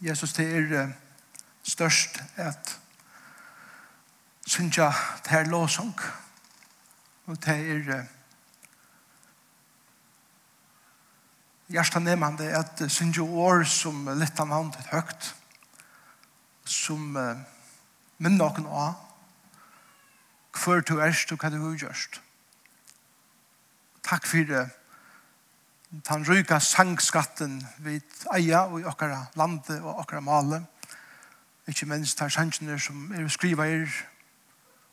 Jesus, det er størst at synsja det er låsong og det er hjertanemande at synsja år som litt av navnet høgt som uh, minner noen av hver du erst og hva du har gjørst. Takk for det den ryka sangskatten vi eia og i okkara lande og okkara male. Ikke minst tar sangene som er skriva er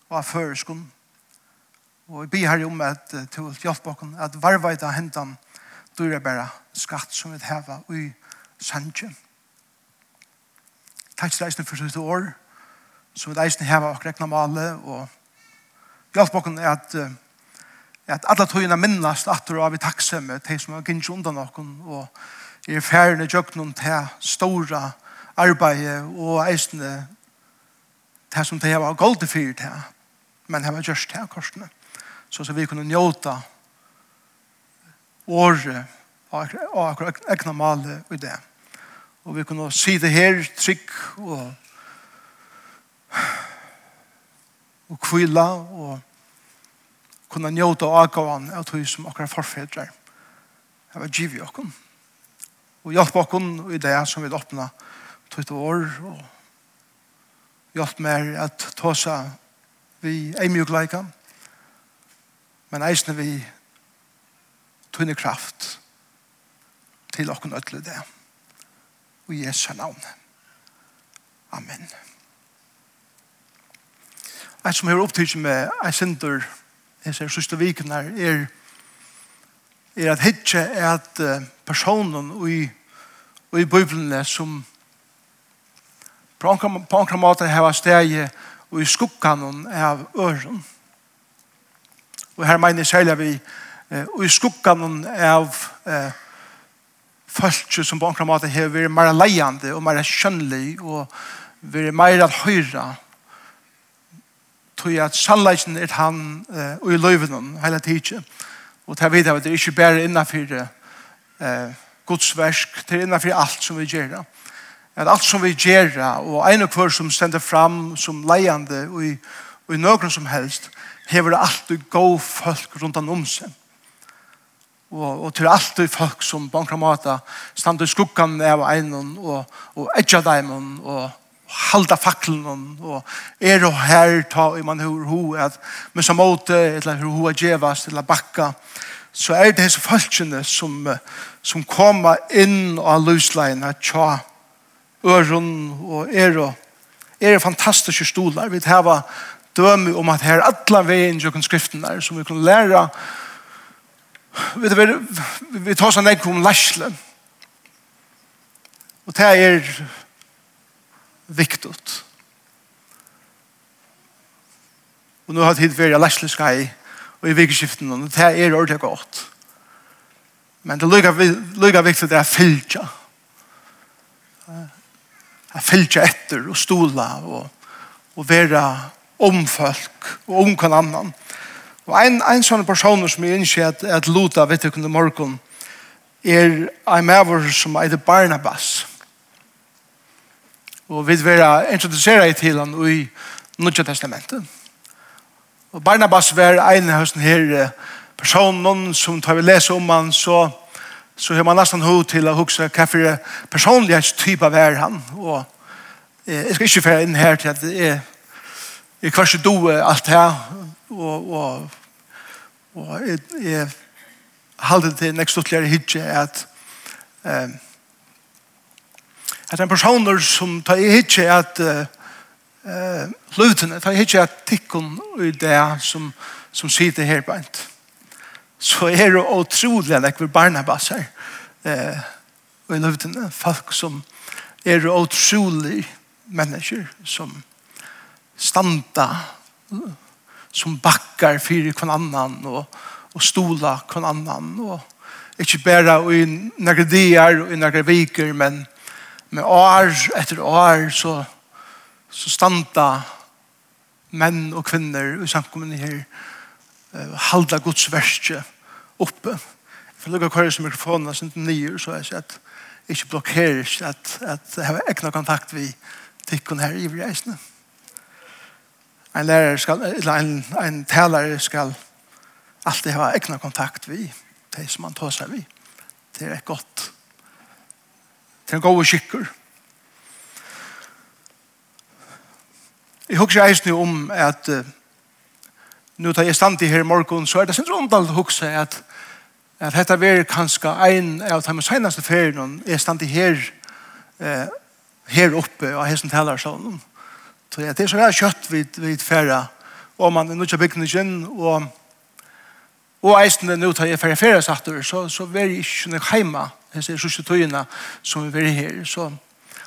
og er føreskund. Og jeg ber her om at til å at varvaita hentan dyrer bare skatt som vi heva i sangen. Takk til eisne for sitt år som vi eisne heva okkara rekna male og hjelpe er at uh, at alla tøyina minnast du har vi takksemme, til som har gynnsi undan okkon, og i færene jøgnum til stora arbeid og eisne til som de har golde fyrir til, men hava gjørst til korsene, så så vi kunne njóta året og akkur egna male i det. Og vi kunne si det her, trygg og og kvila og kunna njóta agavan av tog som okkar forfedrar. Det var givet okkar. Og hjelp okkar i det som vi åpna tog år og hjelp mer at tåsa vi er mjuk leika men eisne vi tunne kraft til okkar ødle det. Og i Jesu navn. Amen. Eit som har opptid med ei sindur jeg ser sørste viken her, er, er at hitje er at personen i, i Bibelen som på enkla måte har steg og i skukkan av øren. Og her mener jeg særlig vi og i skukkan av eh, folk som på enkla måte heva vært mer leiande og mer kjønnlig og vært mer at høyra tog at sannleisen er han uh, og i løyven hele tiden. Og til vet jeg at det er ikke bare innenfor uh, Guds versk, det er innenfor alt som vi gjør. At alt som vi gjør, og en og hver som stender fram som leiende og i, og i noen som helst, hever det alltid god folk rundt om seg. Og, og til alltid folk som på en måte stander i skuggan av en og, og, og edger dem og, halda faklen og er og her ta i man hur ho at men som åt eller hur ho gevast eller bakka så er det hese falskene som som koma inn og lusleina tja øron og er og er fantastiske stolar vi hava dømi om at her alla vegin jokken skriften der som vi kan læra. Vi, tar vi tar sånn ekk om og det er viktigt. Og nå har tid vært jeg lærselig skai og i vikskiften, og det er ordentlig godt. Men det lykker viktig det er fylkja. Jeg fylkja etter og stola og, og være omfolk og om hver annan. Og en, en sånn person som jeg innskjer at, at Luta vet du kunne morgen er en maver som er Barnabas. Og vi vil introdusere i til han i Nødja Testamentet. Og Barnabas var en av høsten her personen som tar vi lese om han, så, så har man nesten hod til å huske hva for personlighetstype var han. Og eh, jeg skal ikke fære inn her til at jeg, jeg kvar ikke do alt her, og, og, og jeg, jeg halte til en ekstotligere hydje at eh, at en personer som tar i hitje at eh lutene, tar i hitje at tikkun i det som, som sitter her bænt. Så er det utrolig at vi Barnabas her eh, i lutene, folk som er utrolig mennesker som standa som bakkar fyrir kvann annan og, og stola kvann annan og ikke bare i nagre dier og i nagre viker men med år etter år så, så standa menn og kvinner i samkommende her uh, halda Guds verste oppe. For lukka kvar som mikrofonen er sint nyer, så jeg sier at ikke blokkeres at, at jeg har egna kontakt vi tikkene her i reisene. En lærer skal, eller en, en talare skal alltid ha egna kontakt vi, det som man tar seg vi. Det er et godt til en god skikker. Jeg husker eisen om at uh, nå tar jeg stand i her i morgen, så er det sin rundalt å huske at at dette er kanskje en av de seneste ferien jeg stand i her uh, her oppe og hesten taler sånn. Så det er så veldig kjøtt vid, vid ferie og man er nødt til å bygge den og og eisen nå tar jeg ferie ferie satt så, så er jeg ikke noe hjemme Jeg ser sørste tøyene som vi er her. Så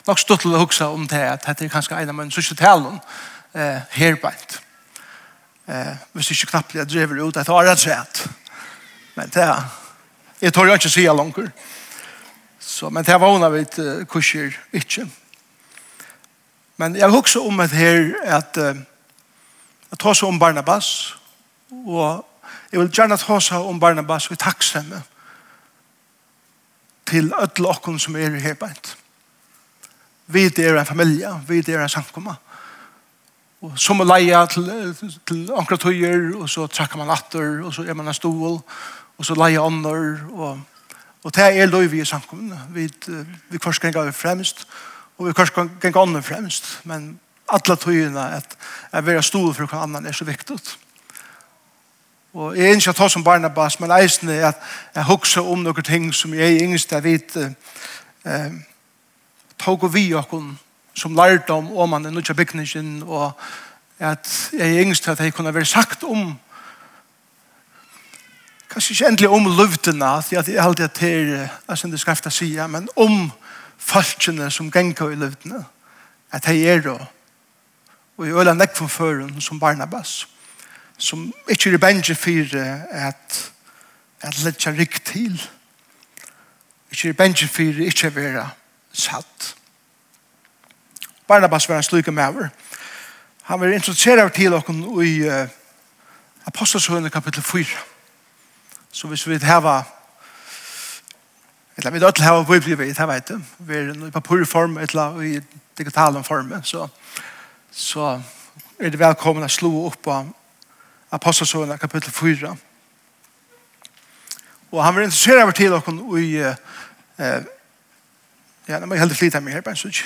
nok stått til å huske om det, at dette er kanskje en av mine sørste talen eh, herbeint. Eh, hvis ikke knappt jeg driver ut, jeg tar rett sett. Men det er, jeg tar jo ikke si langer. Så, men det er vana vi uh, kurser ikke. Men jeg husker om det her, at uh, jeg tar så om Barnabas, og jeg vil gjerne ta seg om Barnabas og takkstemme til ødel okken som er i herbeint. Vi er en familie, vi er en samkomma. Og så må leie til, til ankra tøyer, og så trakker man atter, og så er man en stol, og så leie ånder, og, og det er lov i samkomna. Vi, vi først kan gå fremst, og vi korsganger ånder fremst, men alle tøyene at, at være stol for hva annan er så viktig. Og jeg er ikke at som Barnabas, men eisen er at jeg hukser om noen ting som jeg er yngst jeg vet eh, tog og vi okken som lærte om om man er nødt til bygningen og at jeg er yngst at jeg kunne være sagt om kanskje ikke endelig om løvdena, for jeg har alltid at det er, jeg synes det skal sige, men om falskene som genker i løvdena, at jeg er det, og jeg øler nekk for føren som Barnabas. Barnabas som ikke er bensje for at at lett seg rikt til ikke er bensje for ikke å være satt Barnabas var en sluke maver han var introducerad til dere i uh, Apostelshøyene kapittel 4 så hvis vi hava Eller vi dødler her og bøyblir vi, vet det. Vi er i papurform, eller i digital form. Så, så er det velkommen å slå opp på apostelsøvende kapittel 4. Og han var interesseret over til dere i eh, ja, nå må jeg heldig flytta meg her på en.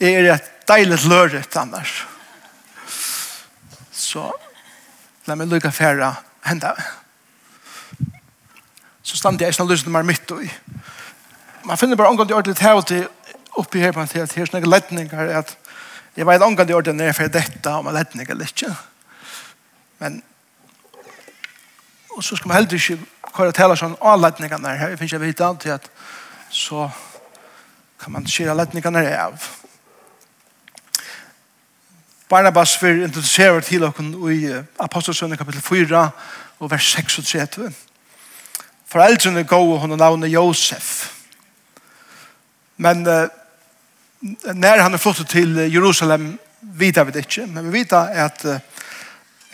Jeg er et deilig løret annars. Så la meg lykke færre henda. Så stand jeg i sånn løsning mer midt i. Man finner bare omgang til ordentlig til oppi her på en tid, at her er sånne ledninger at jeg vet omgående ordentlig når jeg får dette om ledninger litt ikke. Ja Men og så skal man heller ikke kvar tala sånn avleitningene her. Jeg finner ikke vite alt til at så kan man skjøre anledningene her av. Barnabas vil introdusere til dere i Apostelsønne kapittel 4 og vers 36. Foreldrene går hun og navnet Josef. Men når han er flott til Jerusalem, vet vi det ikke. Men vi vet at uh,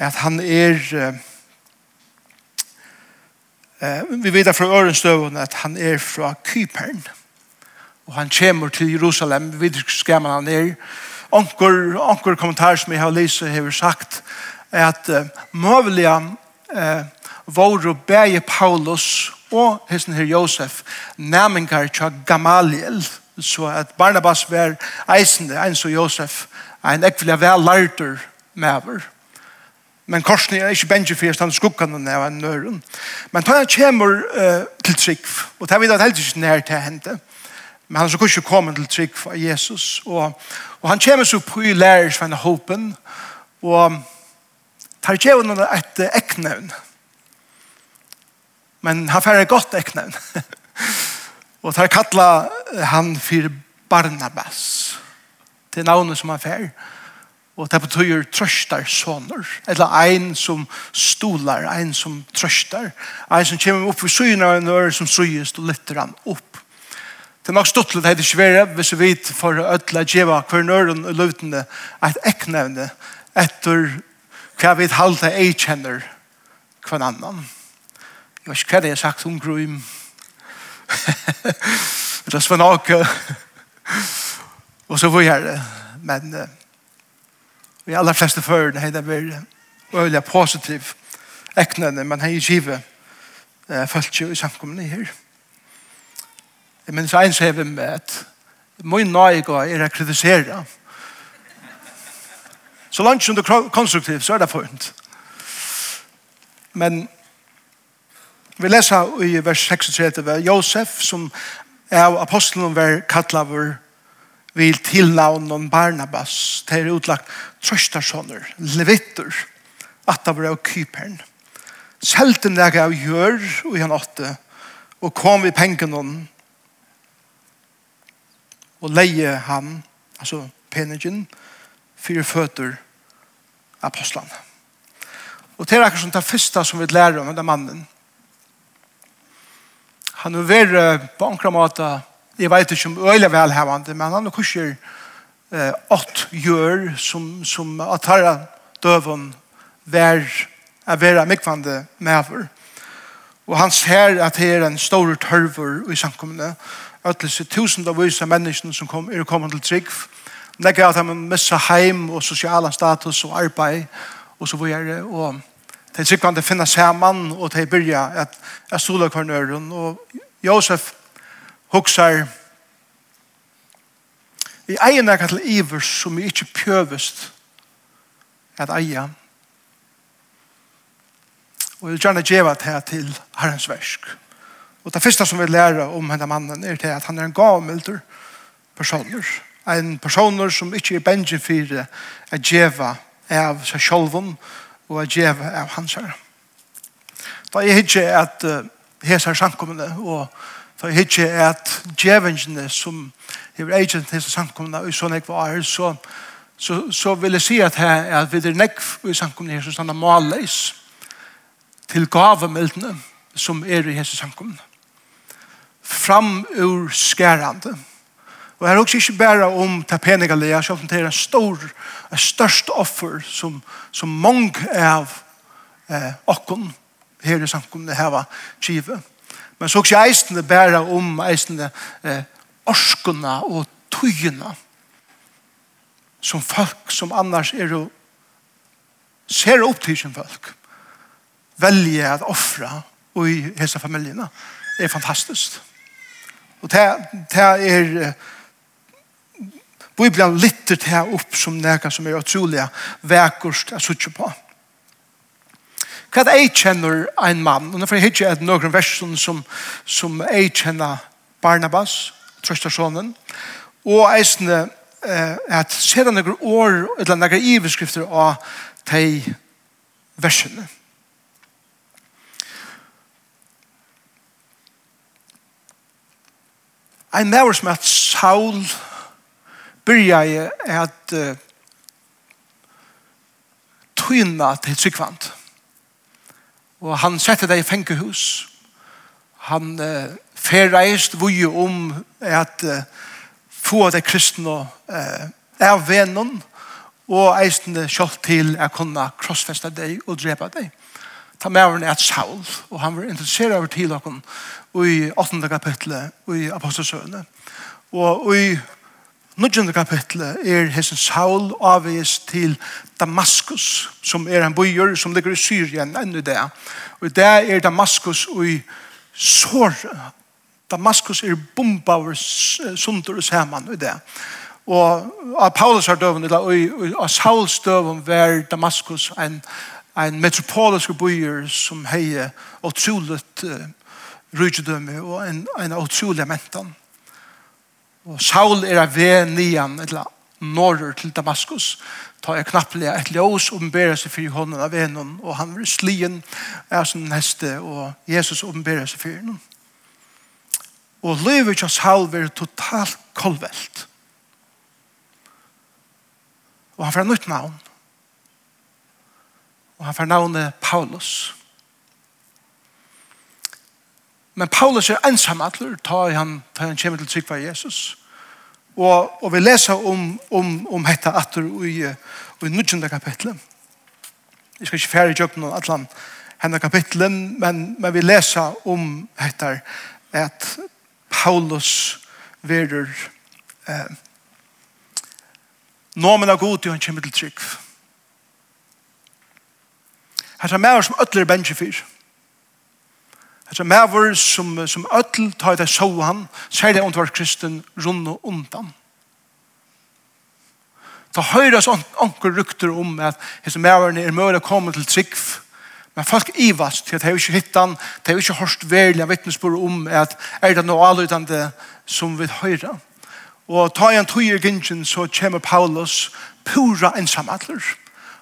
at han er eh, vi vet fra Ørenstøven at han er fra Kypern. Og han kommer til Jerusalem vi vet skammer han er. Onker, onker kommentar som jeg har lyst har sagt at uh, møvelige uh, våre bæge Paulus og hesten her Josef nærmengar til Gamaliel. Så at Barnabas var eisende, en så Josef, ein ekvile vel lærter maver. Men korsen er ikke bensje for stand skukkene når han nøren. Men da han kommer uh, til trygg, og det er vidt at ikke nær til hente, men han så kunne ikke komme til trygg for Jesus, og, og han kommer så på i lærers for en håpen, og tar ikke henne et eknevn. Men han færre godt eknevn. og tar kattla han for Barnabas, til navnet som han færre. Og det betyr trøstar soner, eller ein som stolar, ein som trøstar, ein som kommer opp for syna av en øre som syes, og lytter han opp. Det er nok stått litt heidig svære, hvis vi vet for å ødla djeva hver nøren og løvdende et eknevne etter hva vi halte ei kjenner hver annan. Jeg vet ikke hva det er sagt om grøym. Det er svanake. Og så var jeg det. Men Uh, Vi aller fleste før hei det vært øyelig positiv eknene, men hei givet eh, følt jo i samkomne her. Jeg minns en som hever med at min gå er å kritisere. Så langt som det er konstruktivt, så er det fint. Men vi leser i vers 36 av Josef, som er av apostelen var kattlaver vil tilnavnen Barnabas, det er utlagt trøstarsåner, levitter, at det var av kyperen. Selten det jeg gjør, og han åtte, og kom vi pengene og leie han, altså penigen, fire føtter apostlan. Og det er akkurat som det første som vi lærer om, denne mannen. Han er vært på enkla måte jeg vet ikke om øyelig velhevende, men han er kurser eh, åt gjør som, som at herra døven vær er vera mikvande mever. Og han ser at det er en stor tørver i samkommende. at det er tusen av vise menneskene som kom, er kommet til trygg. Legger at han missa heim og sosiale status og arbeid og så videre. Og det er sikkert at det finnes sammen og det byrja at jeg stoler kvarnøren og Josef hoksar vi egen nekka til iver som vi ikke pjøvest at eia og jeg vil gjerne djeva det her til herrens versk og det første som vi lærer om henne mannen er til at han er en gavmilder personer en personer som ikke er bengen for at djeva av seg sjolvun og at djeva av hans her da er ikke at uh, hesar samkommende og Da er ikke at djevengene som er agent til samkomne i sånne ekva er, så, så, så vil jeg si at, her, at vi er nekv i samkomne her som stannar malleis til gavemeldene som er i hese samkomne. Fram ur skærande. Og her er også ikke bare om ta peniga selv så det er en stor, en størst offer som, som mange av eh, okken her i samkomne heva kjivet. Men så også eisene bæra om eisene eh, orskene og tøyene som folk som annars er jo ser opp til sin folk velje at offra og i hese familiene er fantastisk. Og det, det er Bibelen lytter til opp som nega som er utrolig vekkert å sitte på hva jeg kjenner en mann, og nå får jeg hitje et noen vers som, som jeg kjenner Barnabas, trøstersånen, og eisende eh, at ser han noen år, eller noen iveskrifter av de versene. Ein mer som at Saul byrja i at uh, tyna til sikvant. Og han sette deg i fengehus. Han eh, ferreist vuje om at eh, få det kristne eh, av vennen og eisende kjølt til å kunne krossfeste deg og drepe deg. Ta med over et Saul, og han var interessert over til dere i 8. kapitlet i Apostelsøene. Og i Nudjende kapitlet er hessen Saul avvis til Damaskus, som er en bøyer som ligger i Syrien enn i det. Og det er Damaskus og i Sår. Damaskus er bomba over sunder og saman i det. Og av Paulus har døven, eller av Sauls døven, var Damaskus en, en metropolisk bøyer som heier utrolig uh, rydgjødømme og en, en utrolig mentan. Og Saul er av ved nian, eller norr til Damaskus. Ta er knapplega et ljós omberer seg fyrir hånden av venon, og han blir slien av sin neste, og Jesus omberer seg fyrir honom. Og livet av Saul blir totalt kolvelt. Og han får nytt navn. Og han får navnet Paulus. Men Paulus er ensam atler, ta han, ta han kommer til trygg Jesus. Og, og vi leser om, om, om hetta atler i, i nudjende kapitlet. Jeg skal ikke fære i jobben atlan henne kapitlet, men, men vi leser om hetta at Paulus verur eh, nomen av god til han kommer til trygg. Her er mer som ødler bensin fyr. Alltså mävor som som öll tar det så han sier det ont var kristen rundt og undan. Ta høyres anker rykter om at hese mæverne er mører å komme til trygg. Men folk ivast til at de har ikke hittan, de har ikke hørst verlig vittnesbord om at er det noe allutande som vil høyre. Og ta en i gynnsen så kommer Paulus pura ensamadler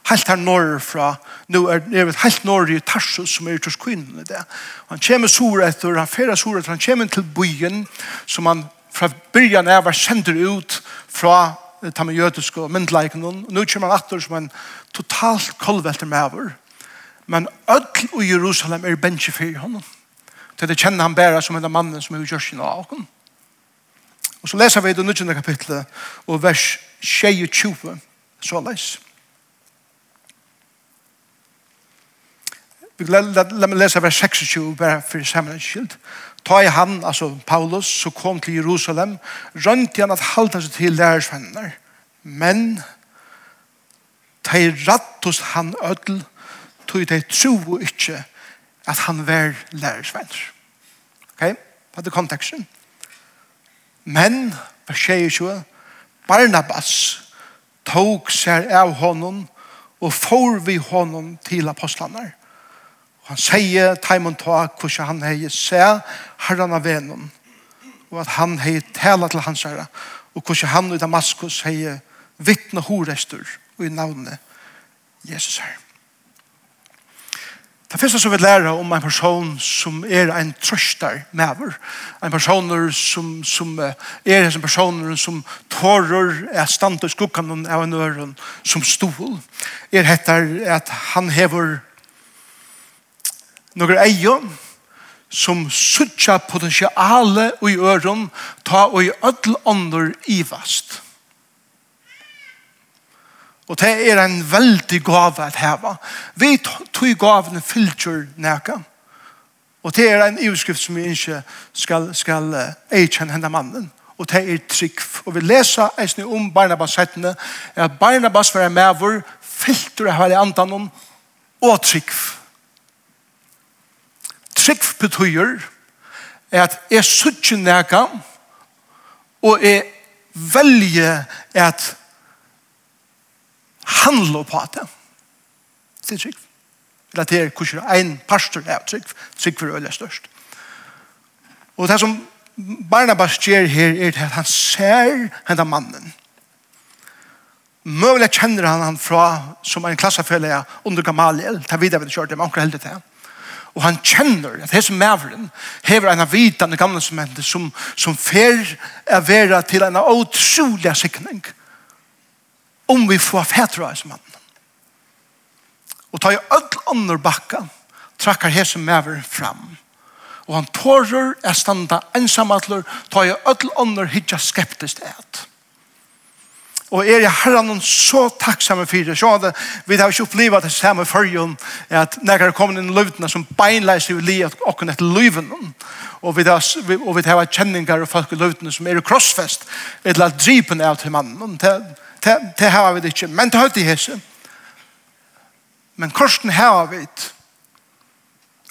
helt her norr fra, nå er det helt norr i Tarsus som er i kvinnen i det. Han kommer sur etter, han ferer sur etter, han kommer til byen som han fra byrjan av var sender ut fra ta med jødiske myndleiken, og nå kommer han etter som en totalt kolvelter med over. Men ødel i Jerusalem er bensje for honom. Til det kjenner han bare som en av mannen som er i kjørsen av honom. Og så leser vi i det 19. kapitlet og vers 22, så leser Vi kan lese vers 26, bare for sammen skyld. Ta i han, altså Paulus, så kom til Jerusalem, rønte han at halda seg til lærersvenner. Men ta i ratt hos han ødel, tog de tro ikke at han var lærersvenner. Ok? Det er konteksten. Men, vers 22, Barnabas tog seg av honom og får vi honom til apostlanar. Han sier Taimon ta hvordan han hei se herran av venom og at han hei tala til hans herre og hvordan han i Damaskus hei vittne horester og i navnet Jesus herre. Det første som vi lærer om en person som er en trøster maver. En person som, som er en person som tårer er stand og skukkan av en øren som stol. Er hettar at han hever noen eier som suttja potensiale i øren ta og i ødel ånder ivast. Og det er en veldig gave at heva. Vi tog gavene fylgjør nækka. Og det er en ivskrift som vi ikke skal, skal eikjenne henne mannen og det er trygg. Og vi leser eisne om Barnabas settene. at Barnabas var en maver, filter av hele andan om, og trygg trygg betyr at jeg suttje nega og jeg velje at handla på det. Det er trygg. Eller det er kurser en pastor er trygg. Trygg for øyne størst. Og det som Barnabas gjør her er at han ser henne mannen. Møvelig kjenner han han fra som en klassefelle under Gamaliel. Det er videre vi kjørte, men akkurat heldig til han Og han kjenner at hese maveren hever en av vitande gamle som hender som, som fer er vera til en utrolig sikning om vi får fætra hese mannen. Og tar jo öll andre bakka trakkar hese maver fram. Og han tårer er standa ensamatler tar jeg öll andre hitja skeptisk et. Og er jeg herren så takksamme for det. Så det, vi har ikke opplevd det samme førjen, at når det kommer inn i løvdene som beinleis i livet, og åkken etter løvdene. Og vi har, og vi har kjenninger og folk i løvdene som er i krossfest, eller at drypen er til mannen. Det, det, det har vi ikke. Men det har vi ikke. Men korsen har vi.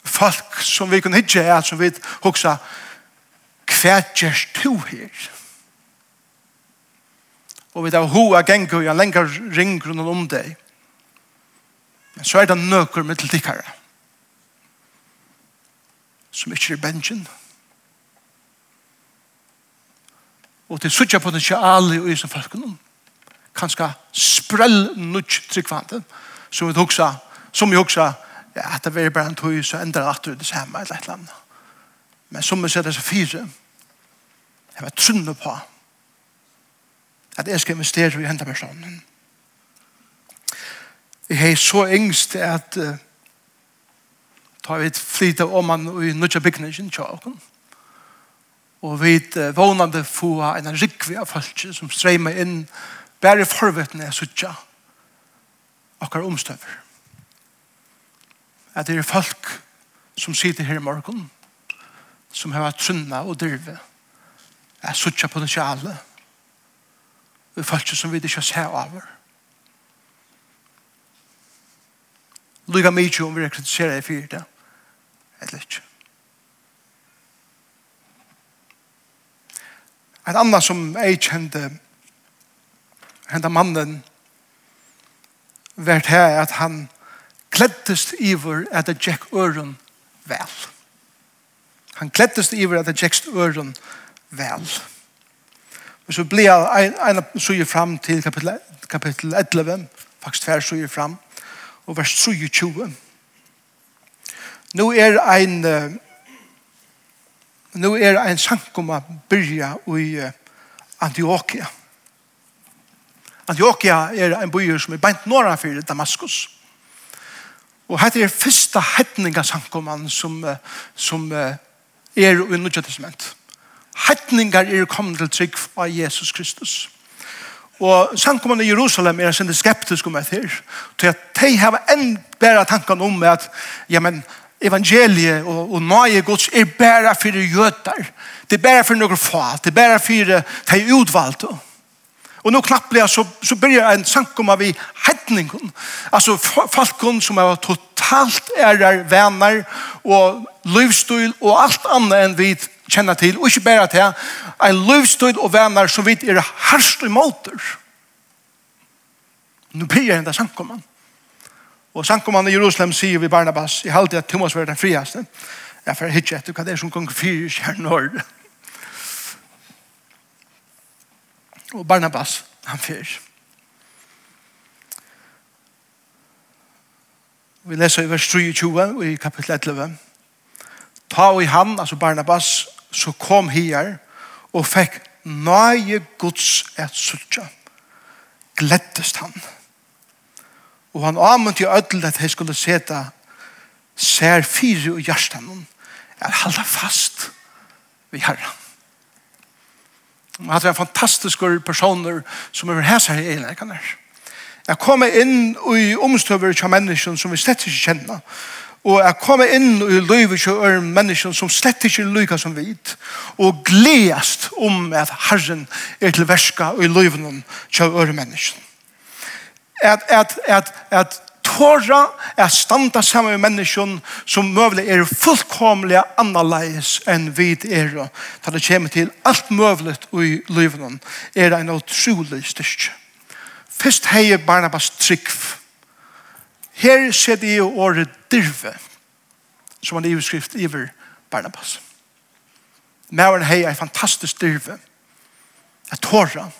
Folk som vi kan ikke er, som vi hoksa, hva gjør du her? Hva og vi tar hoa gengu i en lengre ring rundt om deg. Men så er det nøkker med til tikkere som ikke er bensjen. Og til suttja potensiali og isen folkene. kanskje sprell nudj tryggvante som vi hoksa, som vi hoksa, ja, at det er bare en tøy så endrar at det samme eller et eller annet. Men som vi ser det så fire jeg var trunnet på at jeg skal investere i hentan personen. Jeg er så engst at uh, ta vi flytta om man i nødja bygningen til åkken. Og vi uh, vånande få en rikvi av folk som streymer inn bare forvettene jeg suttja akkar omstøver. At det er folk som sitter her i morgen som har trunna og drive jeg suttja potensialet vi følte som vi ikke ser over. Lyga mye om vi er kritiserer i fyrt det. Et litt. Et annet som jeg kjente henda mannen vært her at han klettest iver at det gikk øren vel. Han klettest iver at det gikk øren vel. Vel. Men så blir jeg en, av suger fram til kapitel, kapitel 11, faktisk tver suger fram, og vers 27. Nå er ein nå er ein sankumma byrja i Antioquia. Antioquia er ein byer som er beint norra fyrir Damaskus. Og hette er fyrsta hetninga sankumman som, som er i Nudja Testament hetningar er kommet til trygg av Jesus Kristus. Og samkommende i Jerusalem er en skeptisk om etter. Til at de har en bedre tanken om at ja, men, evangeliet og, og nøye gods er bæra for jøter. Det er bæra for noen få. Det er bæra for de utvalgte. Og nå knapplega så, så byrjar en sankumma vi hedningen. Altså folk som er totalt ærar venner og livsstil og alt annet enn vi kjenner til, og ikke bare til, en løvstøyd og venner som vidt er herst og måter. Nå blir jeg enda sankommann. Og sankommann i Jerusalem sier vi Barnabas, i halte at Thomas var den friaste. Jeg får hitje etter hva det er som kong fyrer kjernår. Og Barnabas, han fyrer. Vi leser i vers 23 i kapittel 11. Ta i han, altså Barnabas, så kom her og fikk nøye Guds et suttja. Glettest han. Og han avmyndte i ødel at jeg skulle seta ser fire og hjertan er halda fast vi Og Han er en fantastisk personer som er hæsar i egenleikene. Jeg kommer inn i omstøver til mennesken som vi slett ikke kjenner, og jeg kommer inn i livet til øren mennesken som slett ikke lykker som vit, og gledest om at Herren er til verska i livet til øren mennesken. At, at, at, at tåra er standa sammen med mennesken som møvlig er fullkomlig annerledes enn vi er. Da det kommer til alt møvlig i livet er en utrolig styrke. Først heier Barnabas trygg Her ser det jo året dirve, som han i skrift iver Barnabas. Mæren hei er fantastisk dirve, Jeg tåra,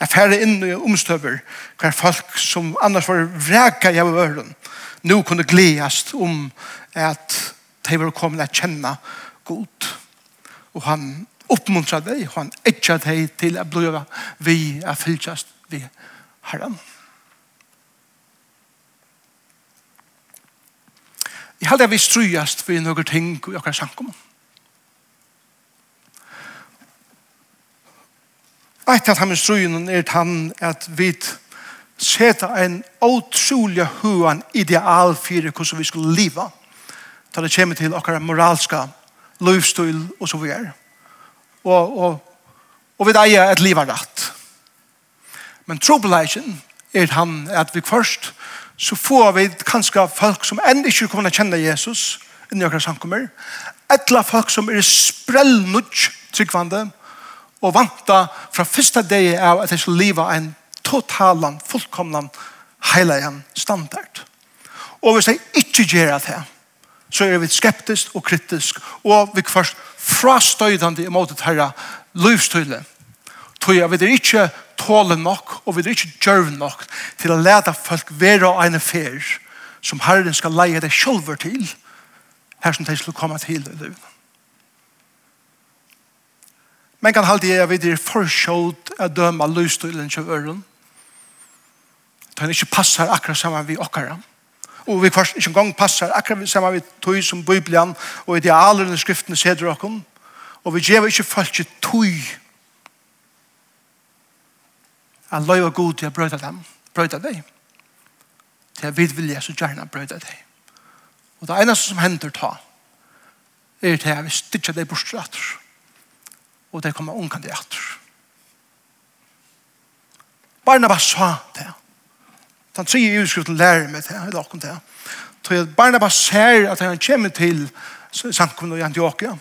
Jeg færre inn i omstøver hver folk som annars var vreka i øren nå kunne gledes om at de var kommet til å kjenne god. Og han oppmuntret deg, og han etja deg til å bli vi er fylltjast ved Herren. Herren. Jeg held at vi strøyast for noen ting i okkar sankum. Eit at han i er tann at vi seta en utrolig huan ideal fyrir hvordan vi skulle liva da det kommer til okkar moralska livsstil og så vi er. Og, og, og vi eier et liva rett. Men trobeleisen er han at vi først så får vi kanskje folk som enn ikke kommer til å kjenne Jesus i akkurat samkommer, etla folk som er sprellnudj tryggvande og vanta fra første dag av at de skal leva en totalan, fullkomnan, heilagen standard. Og hvis jeg ikke gjør det, så er vi skeptisk og kritisk, og vi først frastøydande imot det herre livstøyle. Tøy, vi er ikke tåle nok, og vi er ikke djørv nok til å lede folk være og ene fer som Herren skal leie deg selv til, her som de skal komme til i livet. Men kan halde jeg videre forskjølt å døme løstøylen til øren. Det er ikke passer akkurat sammen vi okkara. Og vi først ikke engang passer akkurat sammen vi tog som Bibelen og idealerne i skriftene seder okken. Og vi gjør ikke folk til tog at løy god til å brøyta dem, brøyta deg. Til å vil vilja så gjerne brøyta deg. Og det eneste som hender ta, er til jeg vil styrtja deg bort etter. Og det kommer ungan til etter. Barnabas sa det. Han sier i utskriften lærer meg det, eller akkurat det. Så Barnabas ser at han kommer til samkommet i Antioquia.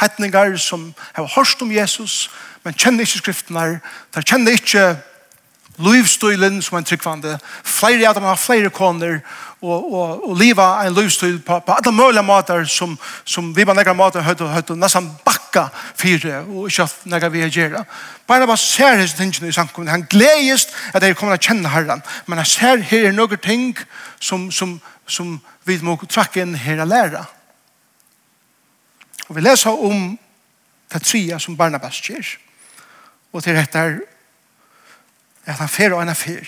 Hettningar som har hørt om Jesus, men kjenner ikke skriftene, de kjenner ikke livsstilen som en tryggvande, flere av dem har flere koner, og, og, og liva en livsstil på, på alle mulige måter som, som vi bare nekker måter høyt og høyt og nesten bakka fire og ikke at nekker vi gjør. Bare bare ser hans tingene i samkommet. Han gledes at de kommer til å kjenne herren, men han ser her er noen ting som, som, som vi må trakke inn her og lære. Og vi leser om det tria som Barnabas gjør. Og til dette er at han fer og han fer.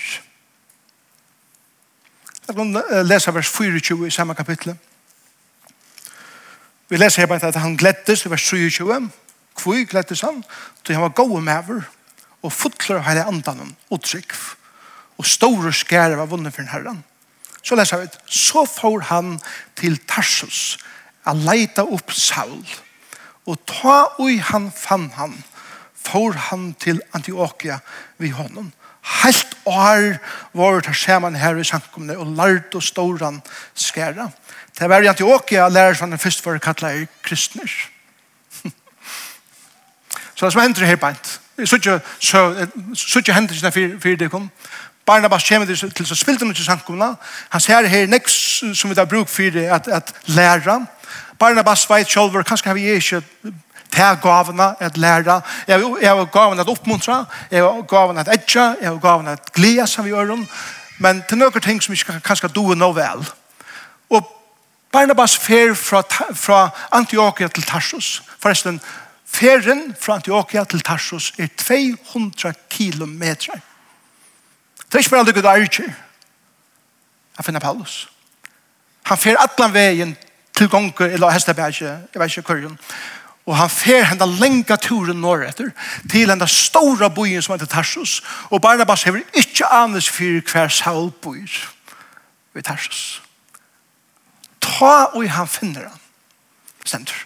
Jeg kan lese vers 24 i samme kapittel. Vi leser her bare at han glettes i vers 23. Hvor glettes han? Så han var gode maver og fotler hele andan og trygg og store skære var vunnet for herren. Så leser vi Så får han til Tarsus a leita opp Saul og ta ui han fann han får han til Antioquia vid honom helt år var det sammen her i samkomne og lærte og storan skæra. Det var i Antioquia lærer som den første var kallet kristner. så det som hender her beint. Så ikke, så, ikke hender ikke fire det kom. Barnabas kommer til, til så spilte han ikke samkomne. Han ser her nek som vi har brukt for at, at læra. Barnabas vet selv, kanskje har vi ikke har gavene at lære, jeg har gavene at oppmuntre, jeg har gavene at edge, jeg har gavene at glede som vi gjør, men til noen ting som ikke kanskje do noe vel. Og Barnabas fer fra, fra Antioquia til Tarsus. Forresten, ferien fra Antioquia til Tarsus er 200 kilometer. Det er ikke bare lukket Archer. Jeg finner Paulus. Han fer atlan veien til gonger eller hestabæsje, jeg vet ikke hva Og han fer henda lenga turen norr etter til henda stora bojen som heter Tarsus. Og Barnabas hever ikkje anes fyrir hver Saul bojer ved Tarsus. Ta og han finner han. Stendur.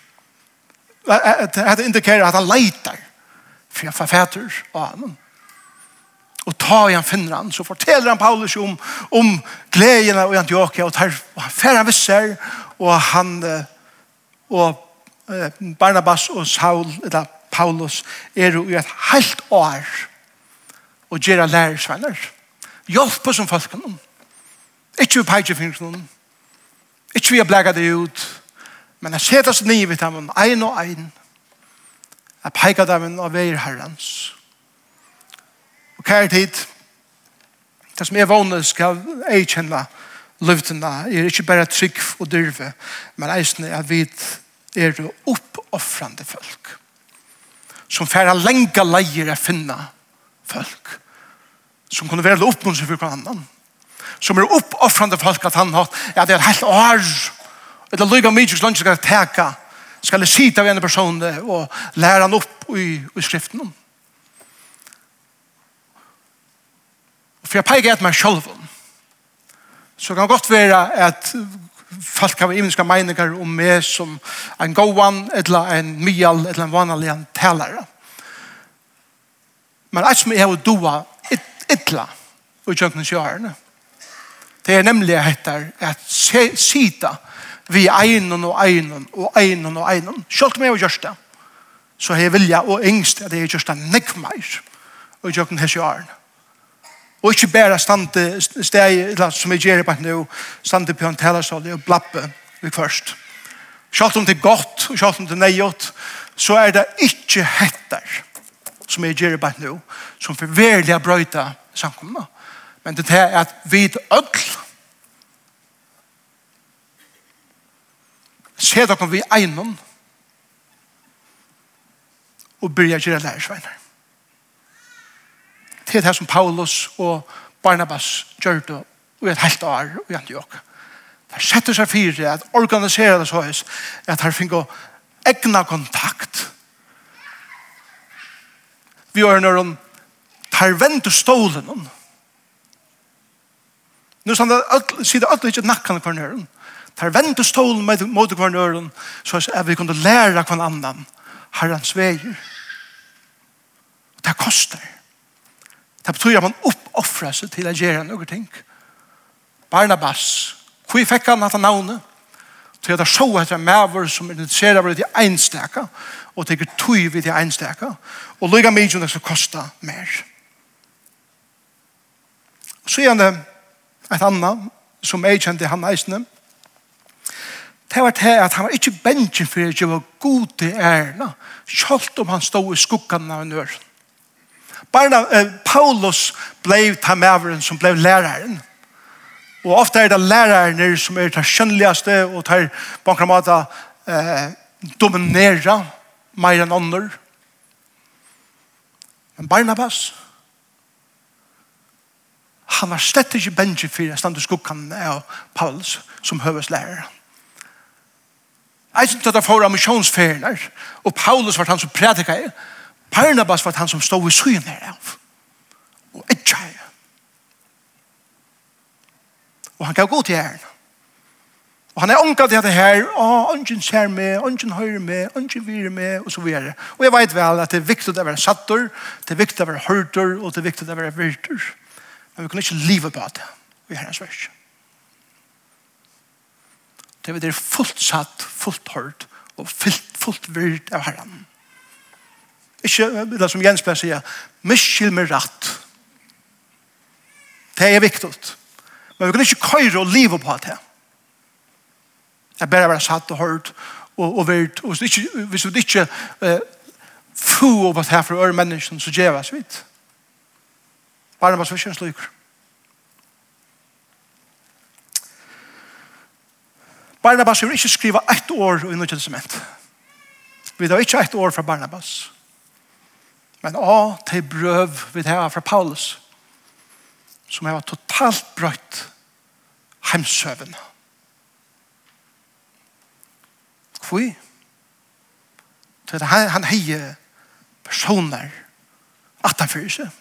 Det indikerer at han leitar for han forfæter av han. Og ta og han finner han, så forteller han Paulus om, om gleden i Antioquia, og, tar, og han fer han visser, og han og Barnabas og Saul, eller Paulus, er jo i et helt år og gjør lærersvenner. Hjelp på som folk kan. Ikke vi peker finnes noen. Ikke vi har blegget det ut. Men jeg ser det som ni vet dem, en og en. Jeg peker dem og veier herrens. Og hva er tid? Det som er vågne skal jeg kjenne løftene er ikke bare trygg og dyrve, men eisene er vidt er oppoffrande folk som færa lenga leier å finne folk som kunne være oppmuntre for hverandre som er oppoffrande folk at han har ja, det er helt år eller lyga mye som skal teka skal jeg sita av en person og lære han opp i, i skriften for jeg peker et meg selv så kan det godt være at folk har imenska meningar om meg som en gåan, eller en myal, eller en vanlig en talare. Men alt som jeg har doa ytla og kjøkkenen sjøerne, det er nemlig etter at sida vi einon og einon og einon og einon. Sjølt med å har det, så har jeg vilja og engst at jeg har det nekk meir og kjøkkenen sjøerne. Og ikke bare stande steg, som jeg gjør på nå, stande på en telesalje og blappe vi først. Selv om det er godt, og selv om det er nøyot, så er det ikke hetter som jeg gjør på nå, som for forverlige brøyta samkomna. Men det er at vi ødel ser dere vi egnom og begynner å gjøre lærersveiner til det som Paulus og Barnabas gjør det i et helt år i Antioch. Det setter seg fire at organisere det så høys at her finner egna kontakt. Vi gjør når hun tar vent og stålen om. Nå sier det alltid ikke nakkene hver nøren. Tar vent og stålen mot hver nøren så at vi kunne lære hver annan herrens veier. Det koster. Det koster Det betyr at man uppoffra seg til å gjøre noen ting. Barnabas, hvor fikk han at navnet? Til at han så etter maver som identifiserer ved de einstaka, og tenker tog vi de einstaka, og lykke mye som det skal koste mer. Så er det et annet, som jeg kjente han eisende. det var det at han var ikke bensjen for å gjøre god til ærene, selv om han stod i skuggan av en øren. Barna, eh, Paulus blev tamaveren som blev læreren. Og ofte er det lærerne som er det kjønneligste og tar på en måte eh, dominera mer enn ånder. Men Barnabas, han var slett ikke benji for jeg stand i av Paulus som høves lærer. Jeg synes at det var av misjonsferien og Paulus var han som prædikket Barnabas var han som stod i søyen her av. Og etja her. Og han gav god til herren. Og han er omgav til det her, og ungen ser med, ungen høyre med, ungen vire med, og så videre. Og jeg vet vel at det er viktig å være sattur, det er viktig å være hørtur, og det er viktig å være virtur. Men vi kan ikke leve på det, vi herrens vers. Det er fullt satt, fullt hørt, og fullt, fullt virt av herren. Ikke, det som Jens pleier sier, si, miskyld med rett. Det er viktig. Men vi kan ikke køyre og livet på det. Jeg bare være satt og hørt og, og vært. Og hvis ikke, hvis vi ikke eh, få opp det her for øre mennesken, så gjør vi oss vidt. Bare med så ikke en slik. Barnabas vil ikke skrive ett år i Nødvendig Testament. Vi har ikke ett år fra Barnabas. Barnabas Men å, til brøv vi det fra Paulus, som har totalt brøtt heimsøvende. Hvor? Han, han heier personer atanfyrir seg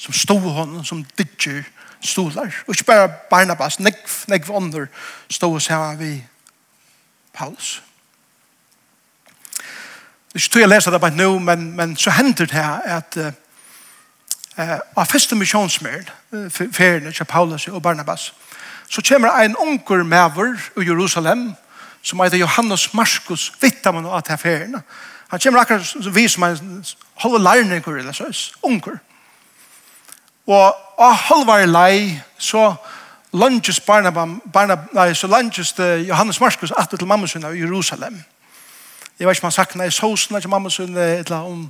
som stod honom som digger stolar. Og ikke bare Barnabas, negv, negv ånder stod og sa vi Paulus. Det er ikke tog jeg leser det bare nå, men, men så hender det her at uh, av første misjonsmeren, uh, feriene til Paulus og Barnabas, så kommer en unger maver i Jerusalem, som heter Johannes Marskos, vittar man av til feriene. Han kommer akkurat som vi som en halve lærninger, eller så, unger. Og av halvare lei, så lunges Barnabas, Barnabas, nei, så lunges Johannes Marskos, at til mamma sin i Jerusalem. Jerusalem Jeg vet ikke om han sakna i sosen, ikke mamma sin, eller om,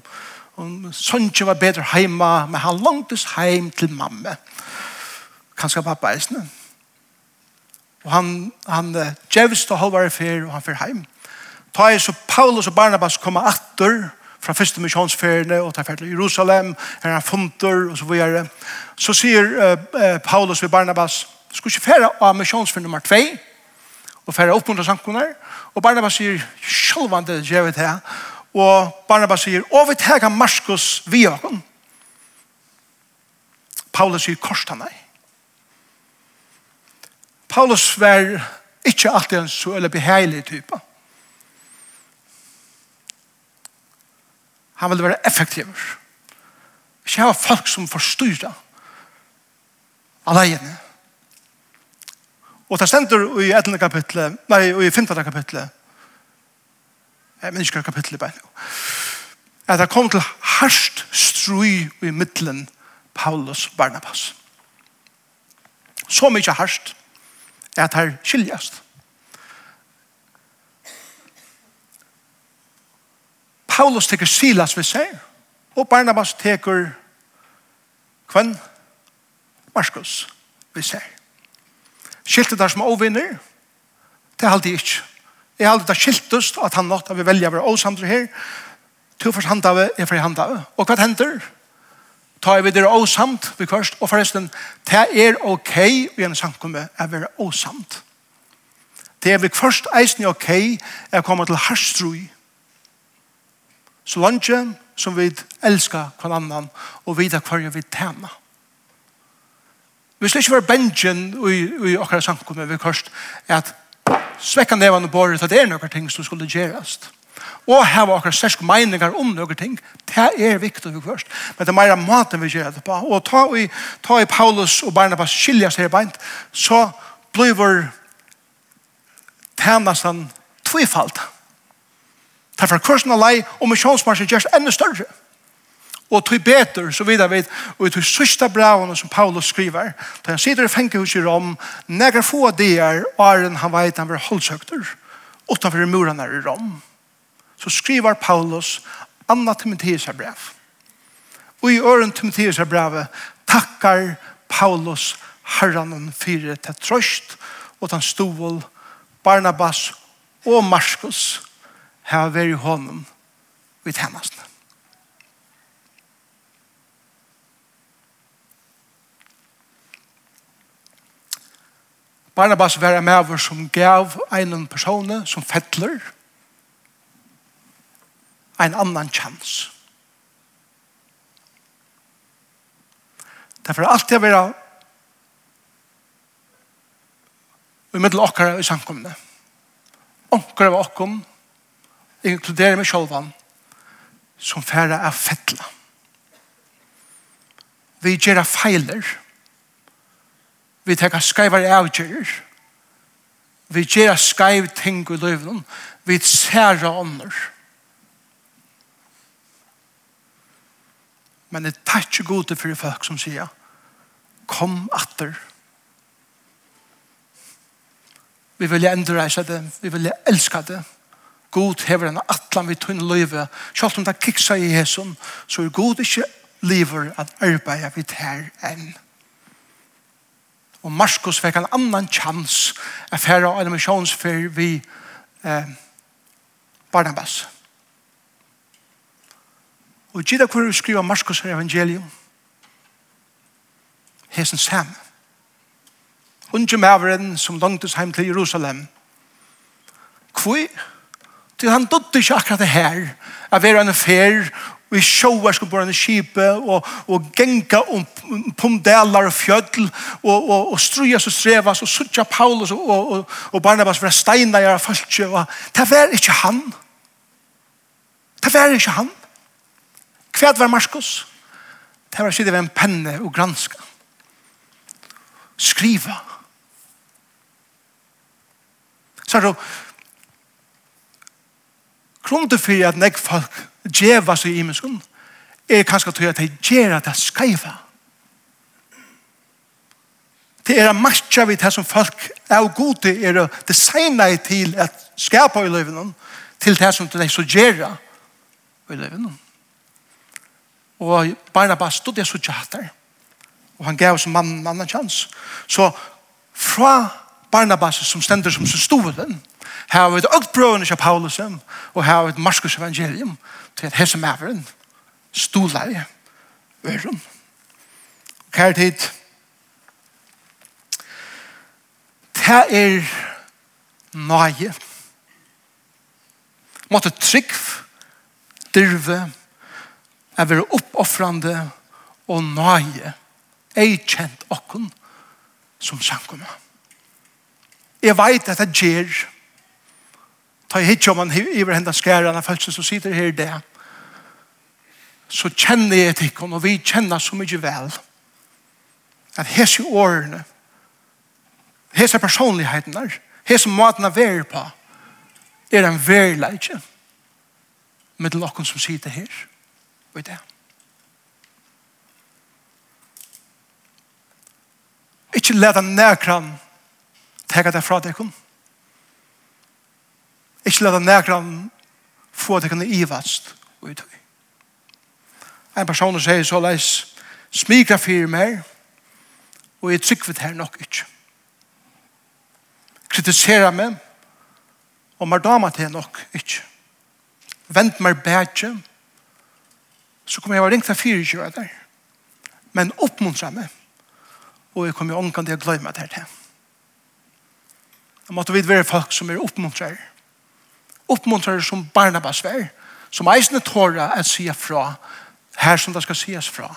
om sønne var bedre hjemme, men han langtes hjem til mamma. Kanskje pappa er sånn. Og han, han djevst og halvare fyr, og han fyr hjem. Ta er så Paulus og Barnabas kommer atter fra første misjonsferiene og tar til Jerusalem, her han funter og så videre. Så sier uh, uh, Paulus og Barnabas, skal ikke fære av misjonsferien nummer 2 og fære opp under sankunar, og Og Barnabas sier, sjølvande djevet her. Og Barnabas sier, og vi tega Marskos vi okon. Paulus sier, korsta meg. Paulus var ikke alltid en så eller beheilig type. Han ville være effektiv. Ikke ha folk som forstyrra alene. Alene Og det stender i 11. kapitlet, nei, i 15. kapitlet, jeg minns ikke kapitlet bare, at det kom til harst strui i middelen Paulus Barnabas. Så mykje harst at her skiljast. Paulus teker Silas ved seg, og Barnabas teker kvann Marskos ved seg skilte der som overvinner, det er alltid ikke. Jeg har alltid skiltest at han nått av å velge å være åsamtere her, to først hand av, jeg får hand av. Og hva hender? Ta vi videre åsamt, vi kvørst, og forresten, det er ok i en samkomme å være åsamt. Det er vi kvørst eisen ok å komme til harstrui. Så langt som vi elsker hver annan og vita hver vi tjener. Vi skal ikke være bensjen i, i akkurat samkommet ved er at svekka nevan og borret, at det er noen ting som skulle gjerast. Og hava akkurat sterske meiningar om noen ting, det er viktig ved kost. Men det er meira maten vi gjerast det på. Og ta i, ta i Paulus og Barnabas skiljas her beint, så blir tænastan tvifalt. Derfor kursen av lei og misjonsmarsjen gjerst enda større. Og tog beter, så vidar vi, og i tog sista braven som Paulus skriver, da han sitter i fengehus i Rom, nekker få der, og er han veit han var holdsøkter, utanfor murene i Rom. Så skriver Paulus, Anna Timotheus brev. Og i øren Timotheus er brev takkar Paulus herranen fire til trøst, og han stol Barnabas og Markus, her veri honom vid hemmastene. Barnabas var en maver som gav en person som fettler en annan chans. Derfor er alltid å være i middel okkara i samkomne. Onkara av okkom inkluderer meg sjolvan som færre er fettla. Vi gjør feiler Vi teker skreivar avgjører. Vi gjør skreiv ting i løven. Vi særa ånder. Men det tar ikke gode for folk som sier kom atter. Vi vil endreise det. Vi vil elske det. God hever en atlan vi tunn løyve. Selv om det kiksa i Jesus, så er God ikke liver at arbeide vi tær enn. Og Marskos fikk en annan chans at fære av en misjonsfer vi eh, Barnabas. Og gida hvor vi skriver Marskos evangelium hesen sam. Unge maveren som langtes heim til Jerusalem. hvor Til han dødde ikke akkurat det her, av er en fer vi sjåar skulle på en kipe og, og genka om pomdelar og fjöll og, og, og strujas og strevas og sutja Paulus og, og, og Barnabas for steina i falskje og det var ikke han det var ikke han hva var Marskos det var sitte ved en penne og granska. Skriva. Så er det grunden for at nek folk djeva seg i mennesken er kanskje til at de gjør at det skreiva. Det er matcha vi det som folk er gode er å designa til at skapa i løyven til det som de så gjør i løyven. Og Barnabas stod det så tjater. Og han gav som mann en annen chans. Så fra Barnabas som stender som så stod den, Her har vi et økt brøvende av Paulus, og her har vi et Marskos evangelium, til at hese maveren, i øren. Kære tid, det er nøye, måtte trygg, dyrve, er være oppoffrande og nøye, ei kjent okken som sankumma. Jeg veit at det gjer, ta i hitt om han iver hendan skæran av følelsen som sitter her i det, så kjenner jeg tikkene, og vi kjenner så mye vel, at hese årene, hese personligheten der, hese måten av vær på, er en verleidje med noen som sitter her, og det. Ikke leda nærkran tega det fra deg kun. Ikke la det nekran få at det kan ivast og uttøy. En person sier så leis, smikra fyrir mer, og jeg tryggvet her nok ikke. Kritisera meg, og mer dama til nok ikke. Vent meg bætje, så kommer jeg å ringe til fyrir kjøret der. Men oppmuntra meg, og jeg kommer jo omkant til å gløyme det her til. Jeg måtte vite være folk som er oppmuntrer, oppmuntrar som Barnabas vær, som eisne tåra at sia fra, her som det skal sies fra,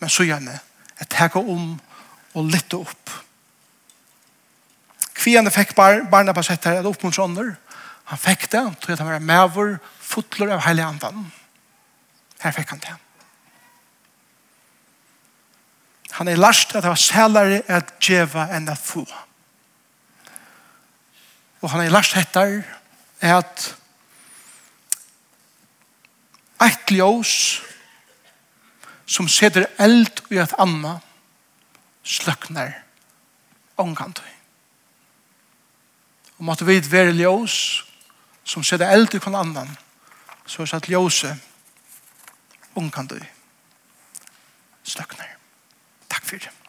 men så gjerne, at teka om og lytte opp. Kvianne fikk Barnabas etter at oppmuntra ånder, han fikk det, tog at han var medvor, fotler av heilig andan. Her fikk han det. Han er last at det var sælare at djeva enn at få. Og han er last etter at eit ljós som setter eld i et anna sløkner ångkantøy. Og måtte vi være ljós som setter eld i kon annan så er satt ljóse ångkantøy sløkner. Takk for det.